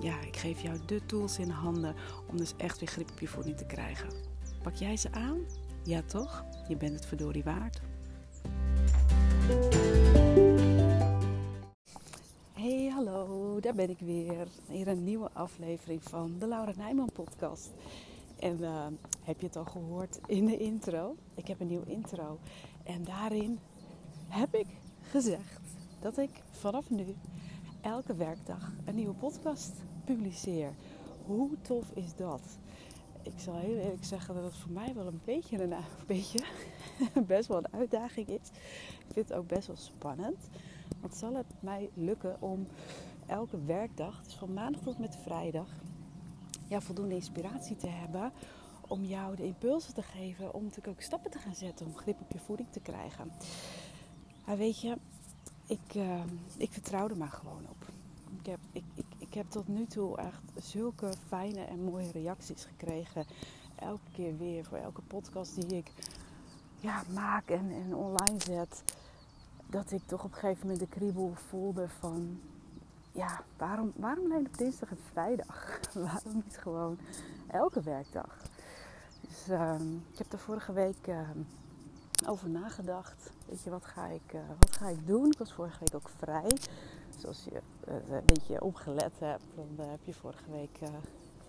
ja, ik geef jou de tools in handen om dus echt weer grip op je voeding te krijgen. Pak jij ze aan? Ja toch? Je bent het verdorie waard. Hey, hallo, daar ben ik weer. Hier een nieuwe aflevering van de Laura Nijman podcast. En uh, heb je het al gehoord in de intro? Ik heb een nieuwe intro. En daarin heb ik gezegd dat ik vanaf nu elke werkdag een nieuwe podcast publiceer. Hoe tof is dat? Ik zal heel eerlijk zeggen dat het voor mij wel een beetje een, beetje, best wel een uitdaging is. Ik vind het ook best wel spannend. Want zal het mij lukken om elke werkdag, dus van maandag tot met vrijdag, ja, voldoende inspiratie te hebben om jou de impulsen te geven om natuurlijk ook stappen te gaan zetten om grip op je voeding te krijgen. Maar weet je, ik, uh, ik vertrouw er maar gewoon op. Ik heb, ik, ik, heb tot nu toe echt zulke fijne en mooie reacties gekregen. Elke keer weer voor elke podcast die ik ja, maak en, online zet. Dat ik toch op een gegeven moment de kriebel voelde van... Ja, waarom, waarom alleen op dinsdag en vrijdag? waarom niet gewoon elke werkdag? Dus uh, ik heb er vorige week... Uh, over nagedacht. Weet je, wat ga, ik, uh, wat ga ik doen? Ik was vorige week ook vrij. Dus als je uh, een beetje opgelet hebt, dan uh, heb je vorige week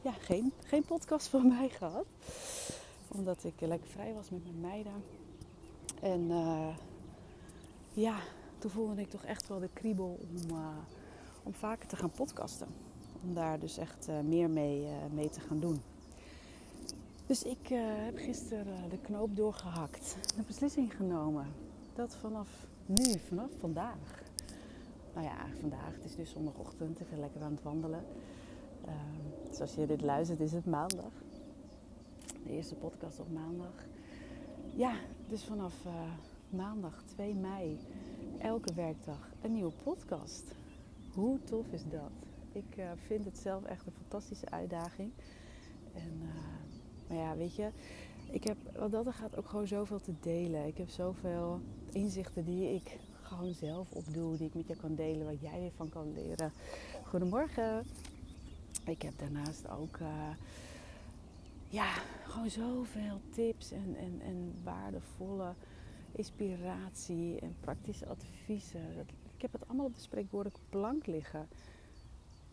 ja, geen, geen podcast van mij gehad. Omdat ik lekker vrij was met mijn meiden. En ja, toen voelde ik toch echt wel de kriebel om, om vaker te gaan podcasten. Om daar dus echt meer mee, mee te gaan doen. Dus ik heb gisteren de knoop doorgehakt. De beslissing genomen. Dat vanaf nu, vanaf vandaag. Nou ja, vandaag. Het is dus zondagochtend. Ik ben lekker aan het wandelen. Uh, dus als je dit luistert, is het maandag. De eerste podcast op maandag. Ja, dus vanaf eh, maandag 2 mei. Elke werkdag een nieuwe podcast. Hoe tof is dat? Ik eh, vind het zelf echt een fantastische uitdaging. En maar ja, weet je, ik heb wat dat er gaat ook gewoon zoveel te delen. Ik heb zoveel inzichten die ik gewoon zelf opdoe, die ik met je kan delen, waar jij weer van kan leren. Goedemorgen. Ik heb daarnaast ook uh, ja, gewoon zoveel tips en, en, en waardevolle inspiratie en praktische adviezen. Ik heb het allemaal op de spreekwoordelijke plank liggen.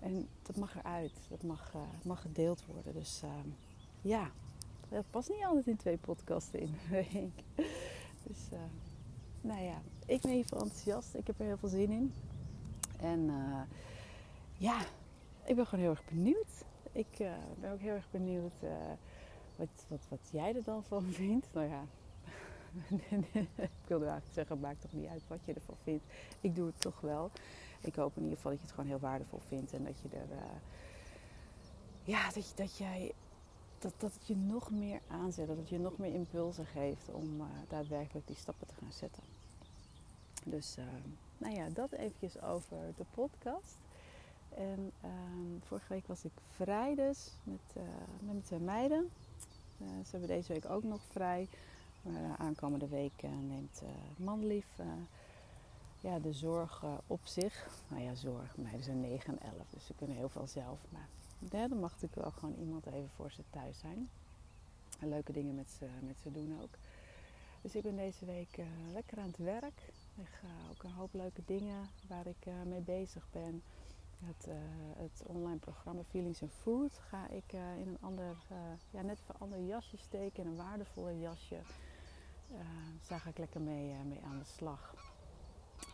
En dat mag eruit. Dat mag, uh, mag gedeeld worden. Dus uh, ja, dat past niet altijd in twee podcasten in een week. Dus uh, nou ja, ik ben even enthousiast. Ik heb er heel veel zin in. En uh, ja, ik ben gewoon heel erg benieuwd. Ik uh, ben ook heel erg benieuwd wat, wat, wat jij er dan van vindt. Nou ja, ik wilde eigenlijk zeggen, maakt toch niet uit wat je ervan vindt. Ik doe het toch wel. Ik hoop in ieder geval dat je het gewoon heel waardevol vindt en dat je er, ja, dat, dat jij dat, het je nog meer aanzet, dat het je nog meer impulsen geeft om uh, daadwerkelijk die stappen te gaan zetten. Dus uh, nou ja, dat eventjes over de podcast. En uh, vorige week was ik vrij dus met, uh, met mijn meiden. ze hebben deze week ook nog vrij. Maar aankomende week neemt manlief ja, de zorg op zich. Nou ja, zorg. Meiden zijn 9 en 11, dus ze kunnen heel veel zelf. Maar dan mag natuurlijk wel gewoon iemand even voor ze thuis zijn. En leuke dingen met ze, met doen ook. Dus ik ben deze week uh, lekker aan het werk. Ik ga ook een hoop leuke dingen waar ik uh, mee bezig ben. Het, uh, het, online programma Feelings and Food ga ik in een ander, ja, net een ander jasje steken, in een waardevoller jasje. daar ga ik lekker mee, mee aan de slag.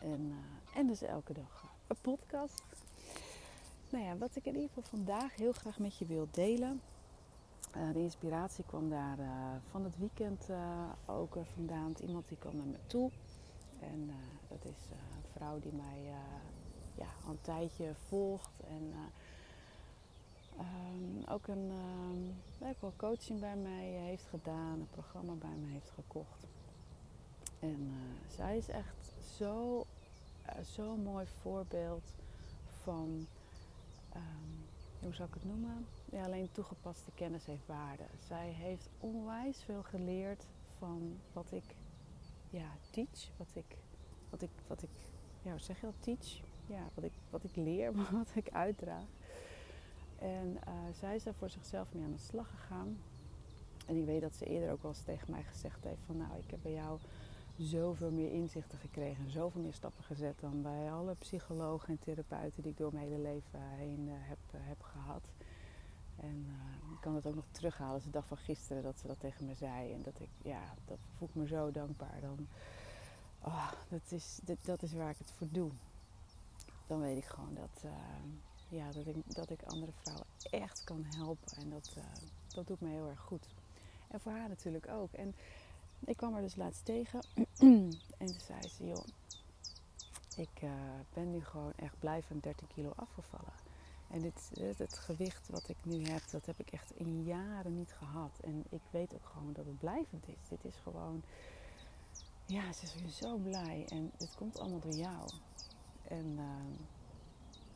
En, en dus elke dag een podcast nou ja, wat ik in ieder geval vandaag heel graag met je wil delen. Uh, de inspiratie kwam daar uh, van het weekend uh, ook vandaan. Iemand die kwam naar me toe. En dat is een vrouw die mij ja, al een tijdje volgt. En ehm, ook een wel coaching bij mij heeft gedaan, een programma bij mij heeft gekocht. En zij is echt zo, uh, zo'n mooi voorbeeld van, um, hoe zou ik het noemen? Ja, alleen toegepaste kennis heeft waarde. Zij heeft onwijs veel geleerd van wat ik ja, teach, wat ik, wat ik, wat ik, ja, zeg je teach? Ja, wat ik, wat ik leer, wat ik uitdraag. En uh, zij is daar voor zichzelf mee aan de slag gegaan. En ik weet dat ze eerder ook wel eens tegen mij gezegd heeft van nou, ik heb bij jou zoveel meer inzichten gekregen, zoveel meer stappen gezet dan bij alle psychologen en therapeuten die ik door mijn hele leven heen uh, heb, uh, heb gehad. En uh, ik kan het ook nog terughalen. De dag van gisteren dat ze dat tegen me zei. En dat ik, ja, dat voel ik me zo dankbaar. Dan, oh, dat, is, dat, is waar ik het voor doe. Dan weet ik gewoon dat, ja, dat, ik, dat ik andere vrouwen echt kan helpen. En dat, dat doet me heel erg goed. En voor haar natuurlijk ook. En ik kwam haar dus laatst tegen. en toen zei ze, joh, ik ben nu gewoon echt blij van 13 kilo afgevallen. En dit, het gewicht wat ik nu heb, dat heb ik echt in jaren niet gehad. En ik weet ook gewoon dat het blijvend is. Dit is gewoon, ja, ze is zo blij. En het komt allemaal door jou. En uh,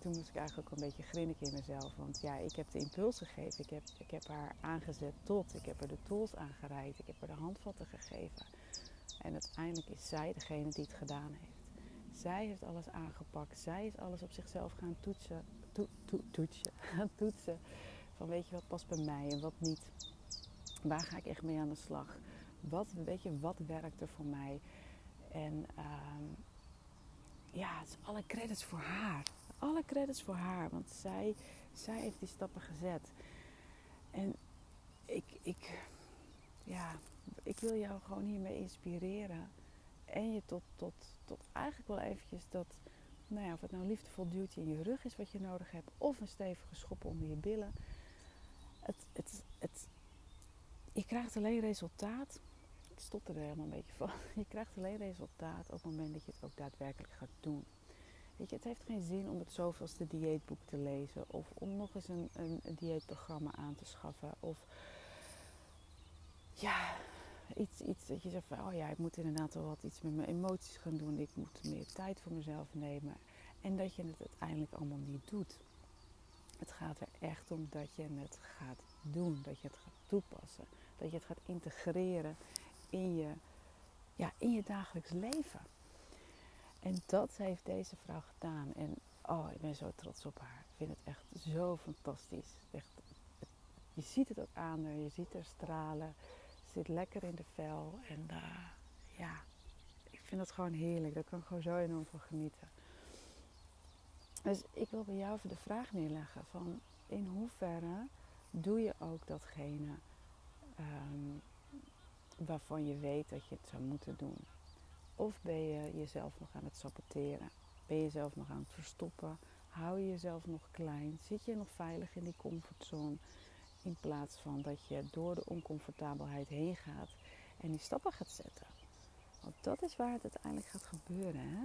toen moest ik eigenlijk ook een beetje grinniken in mezelf. Want ja, ik heb de impuls gegeven. Ik heb, ik heb haar aangezet tot. Ik heb haar de tools aangereikt. Ik heb haar de handvatten gegeven. En uiteindelijk is zij degene die het gedaan heeft. Zij heeft alles aangepakt. Zij is alles op zichzelf gaan toetsen to, to, toetsen, toetsen. Van weet je wat past bij mij en wat niet. Waar ga ik echt mee aan de slag? Wat, weet je, wat werkt er voor mij? En uh, ja, het is alle credits voor haar. Alle credits voor haar, want zij, zij heeft die stappen gezet. En ik, ik, ja, ik wil jou gewoon hiermee inspireren. En je tot, tot, tot eigenlijk wel eventjes dat nou ja, of het nou liefdevol duwtje in je rug is wat je nodig hebt, of een stevige schop onder je billen. Het, het, het, je krijgt alleen resultaat. Ik stotter er helemaal een beetje van. Je krijgt alleen resultaat op het moment dat je het ook daadwerkelijk gaat doen. Weet je, het heeft geen zin om het zoveelste dieetboek te lezen of om nog eens een, een, dieetprogramma aan te schaffen. Of ja, iets, iets dat je zegt van, oh ja, ik moet inderdaad wel wat iets met mijn emoties gaan doen. Ik moet meer tijd voor mezelf nemen. En dat je het uiteindelijk allemaal niet doet. Het gaat er echt om dat je het gaat doen. Dat je het gaat toepassen. Dat je het gaat integreren in je, ja, in je dagelijks leven. En dat heeft deze vrouw gedaan. En oh, ik ben zo trots op haar. Ik vind het echt zo fantastisch. Echt, je ziet het ook aan haar. Je ziet haar stralen zit lekker in de vel. En uh, ja, ik vind dat gewoon heerlijk. Daar kan ik gewoon zo enorm van genieten. Dus ik wil bij jou even de vraag neerleggen van in hoeverre doe je ook datgene um, waarvan je weet dat je het zou moeten doen? Of ben je jezelf nog aan het saboteren? Ben je jezelf nog aan het verstoppen? Hou je jezelf nog klein? Zit je nog veilig in die comfortzone? In plaats van dat je door de oncomfortabelheid heen gaat en die stappen gaat zetten. Want dat is waar het uiteindelijk gaat gebeuren. Hè?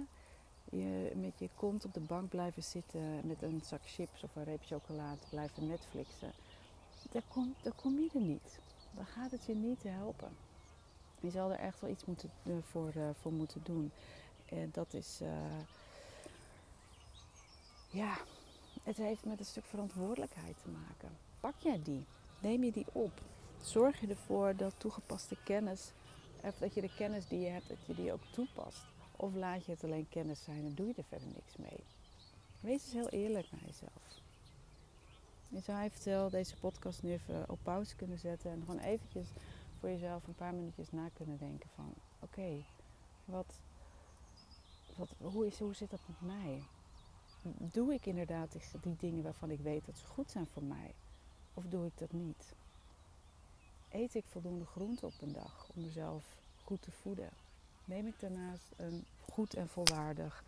Je met je kont op de bank blijven zitten met een zak chips of een reep chocolade blijven Netflixen. Daar kom, daar kom je er niet. Dan gaat het je niet helpen. Je zal er echt wel iets moeten, uh, voor, uh, voor moeten doen. En dat is. Uh, ja, het heeft met een stuk verantwoordelijkheid te maken pak jij die? Neem je die op? Zorg je ervoor dat toegepaste kennis, of dat je de kennis die je hebt, dat je die ook toepast? Of laat je het alleen kennis zijn en doe je er verder niks mee? Wees eens heel eerlijk naar jezelf. Je zou eventueel deze podcast nu even op pauze kunnen zetten en gewoon eventjes voor jezelf een paar minuutjes na kunnen denken van oké, wat, wat, hoe, is, hoe zit dat met mij? Doe ik inderdaad die, dingen waarvan ik weet dat ze goed zijn voor mij? Of doe ik dat niet? Eet ik voldoende groente op een dag om mezelf goed te voeden? Neem ik daarnaast een goed en volwaardig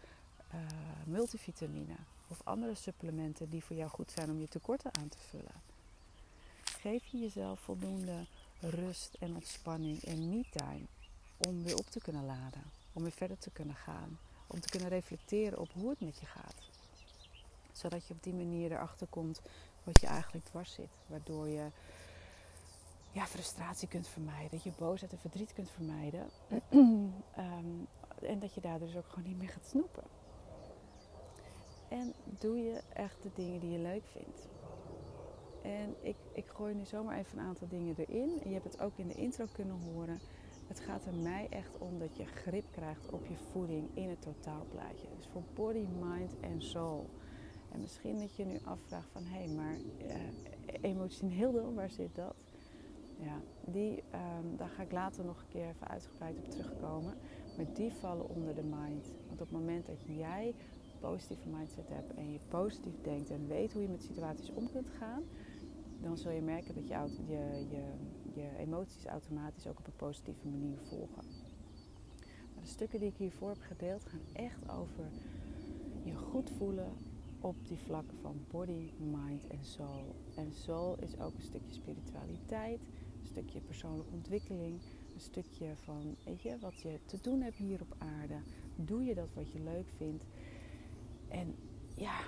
uh, multivitamine of andere supplementen die voor jou goed zijn om je tekorten aan te vullen? Geef je jezelf voldoende rust en ontspanning en me-time om weer op te kunnen laden, om weer verder te kunnen gaan, om te kunnen reflecteren op hoe het met je gaat zodat je op die manier erachter komt wat je eigenlijk dwars zit. Waardoor je ja, frustratie kunt vermijden, dat je boosheid en verdriet kunt vermijden. Ehm, en dat je daar dus ook gewoon niet meer gaat snoepen. En doe je echt de dingen die je leuk vindt. En ik, ik gooi nu zomaar even een aantal dingen erin. En je hebt het ook in de intro kunnen horen. Het gaat er mij echt om dat je grip krijgt op je voeding in het totaalplaatje. Dus voor body, mind en soul. En misschien dat je nu afvraagt van hé, hey, maar uh, emotioneel waar zit dat? Ja, die, um, daar ga ik later nog een keer even uitgebreid op terugkomen. Maar die vallen onder de mind. Want op het moment dat jij een positieve mindset hebt en je positief denkt en weet hoe je met situaties om kunt gaan, dan zul je merken dat je, je, je, je emoties automatisch ook op een positieve manier volgen. Maar de stukken die ik hiervoor heb gedeeld gaan echt over je goed voelen op die vlakken van body, mind en soul. En soul is ook een stukje spiritualiteit, een stukje persoonlijke ontwikkeling, een stukje van, weet je, wat je te doen hebt hier op aarde. Doe je dat wat je leuk vindt? En ja,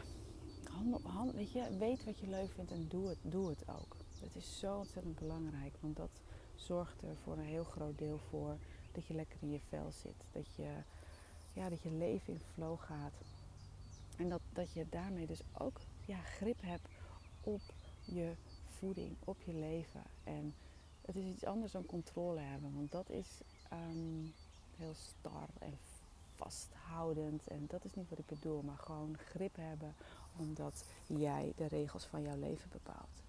handel, handel, weet je, weet wat je leuk vindt en doe het, doe het ook. Het is zo ontzettend belangrijk, want dat zorgt er voor een heel groot deel voor dat je lekker in je vel zit. Dat je, ja, dat je leven in flow gaat. En dat, dat je daarmee dus ook ja, grip hebt op je voeding, op je leven. En het is iets anders dan controle hebben, want dat is um, heel star en vasthoudend. En dat is niet wat ik bedoel, maar gewoon grip hebben omdat jij de regels van jouw leven bepaalt.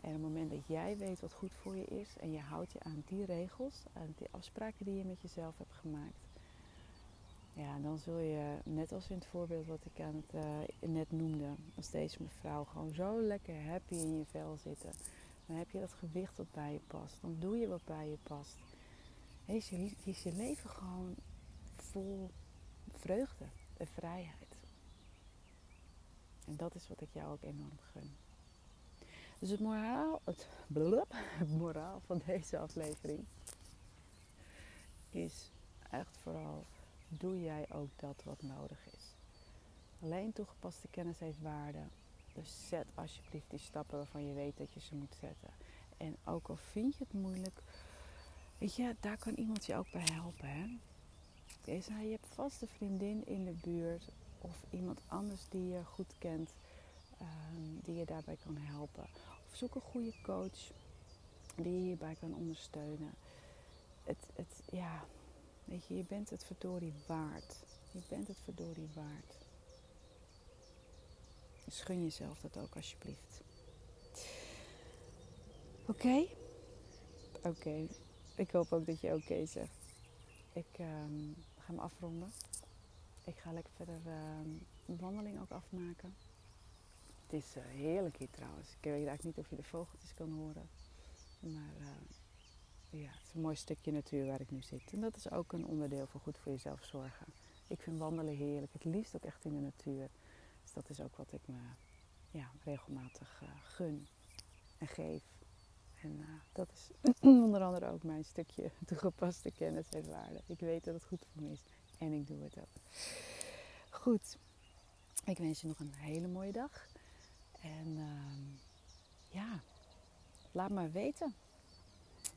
En op het moment dat jij weet wat goed voor je is en je houdt je aan die regels, aan die afspraken die je met jezelf hebt gemaakt, ja, dan zul je, net als in het voorbeeld wat ik aan het uh, net noemde, als deze mevrouw gewoon zo lekker happy in je vel zitten. Dan heb je dat gewicht wat bij je past. Dan doe je wat bij je past. Is is je leven gewoon vreugde en vrijheid. En dat is wat ik jou ook enorm gun. Dus het moraal, het, blub, moraal van deze aflevering is echt vooral: doe jij ook dat wat nodig is? Alleen toegepaste kennis heeft waarde. Dus zet alsjeblieft die stappen waarvan je weet dat je ze moet zetten. En ook al vind je het moeilijk, weet je, daar kan iemand je ook bij helpen. Hè? Je hebt vast een vriendin in de buurt of iemand anders die je goed kent, um, die je daarbij kan helpen. Of zoek een goede coach die je hierbij kan ondersteunen. Het, het, ja, weet je, je bent het verdorie waard. Je bent het verdorie waard. Dus gun jezelf dat ook alsjeblieft. Oké? Oké. Ik hoop ook dat je oké zegt. Ik um, ga hem afronden. Ik ga lekker verder uh, een wandeling ook afmaken. Het is uh, heerlijk hier trouwens. Ik weet eigenlijk niet of je de vogeltjes kan horen. Maar uh, ja, het is een mooi stukje natuur waar ik nu zit. En dat is ook een onderdeel van goed voor jezelf zorgen. Ik vind wandelen heerlijk. Het liefst ook echt in de natuur. Dus dat is ook wat ik me ja, regelmatig uh, gun en geef. En dat is onder andere ook mijn stukje toegepaste kennis en waarde. Ik weet dat het goed voor me is. En ik doe het ook. Goed. Ik wens je nog een hele mooie dag. En uh, ja, laat maar weten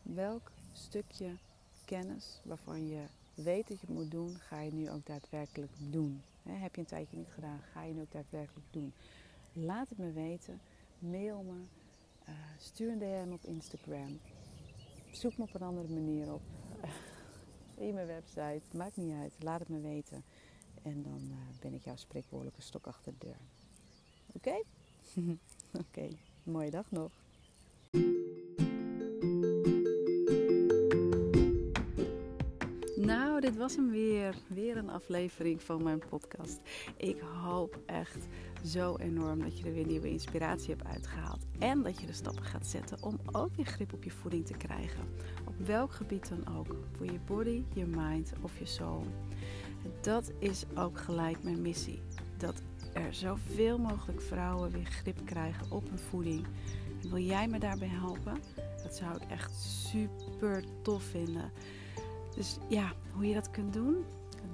welk stukje kennis waarvan je weet dat je het moet doen, ga je nu ook daadwerkelijk doen. heb je een tijdje niet gedaan, ga je nu ook daadwerkelijk doen. Laat het me weten. Mail me. Uh, stuur een DM op Instagram. Zoek me op een andere manier op in mijn website. Maakt niet uit. Laat het me weten. En dan uh, ben ik jouw spreekwoordelijke stok achter de deur. Oké? Oké. Mooie dag nog. Nou, dit was hem weer. Weer een aflevering van mijn podcast. Ik hoop echt zo enorm dat je er weer nieuwe inspiratie hebt uitgehaald. En dat je de stappen gaat zetten om ook weer grip op je voeding te krijgen. Op welk gebied dan ook. Voor je body, je mind of je soul. Dat is ook gelijk mijn missie. Dat er zoveel mogelijk vrouwen weer grip krijgen op hun voeding. Wil jij me daarbij helpen? Dat zou ik echt super tof vinden. Dus ja, hoe je dat kunt doen?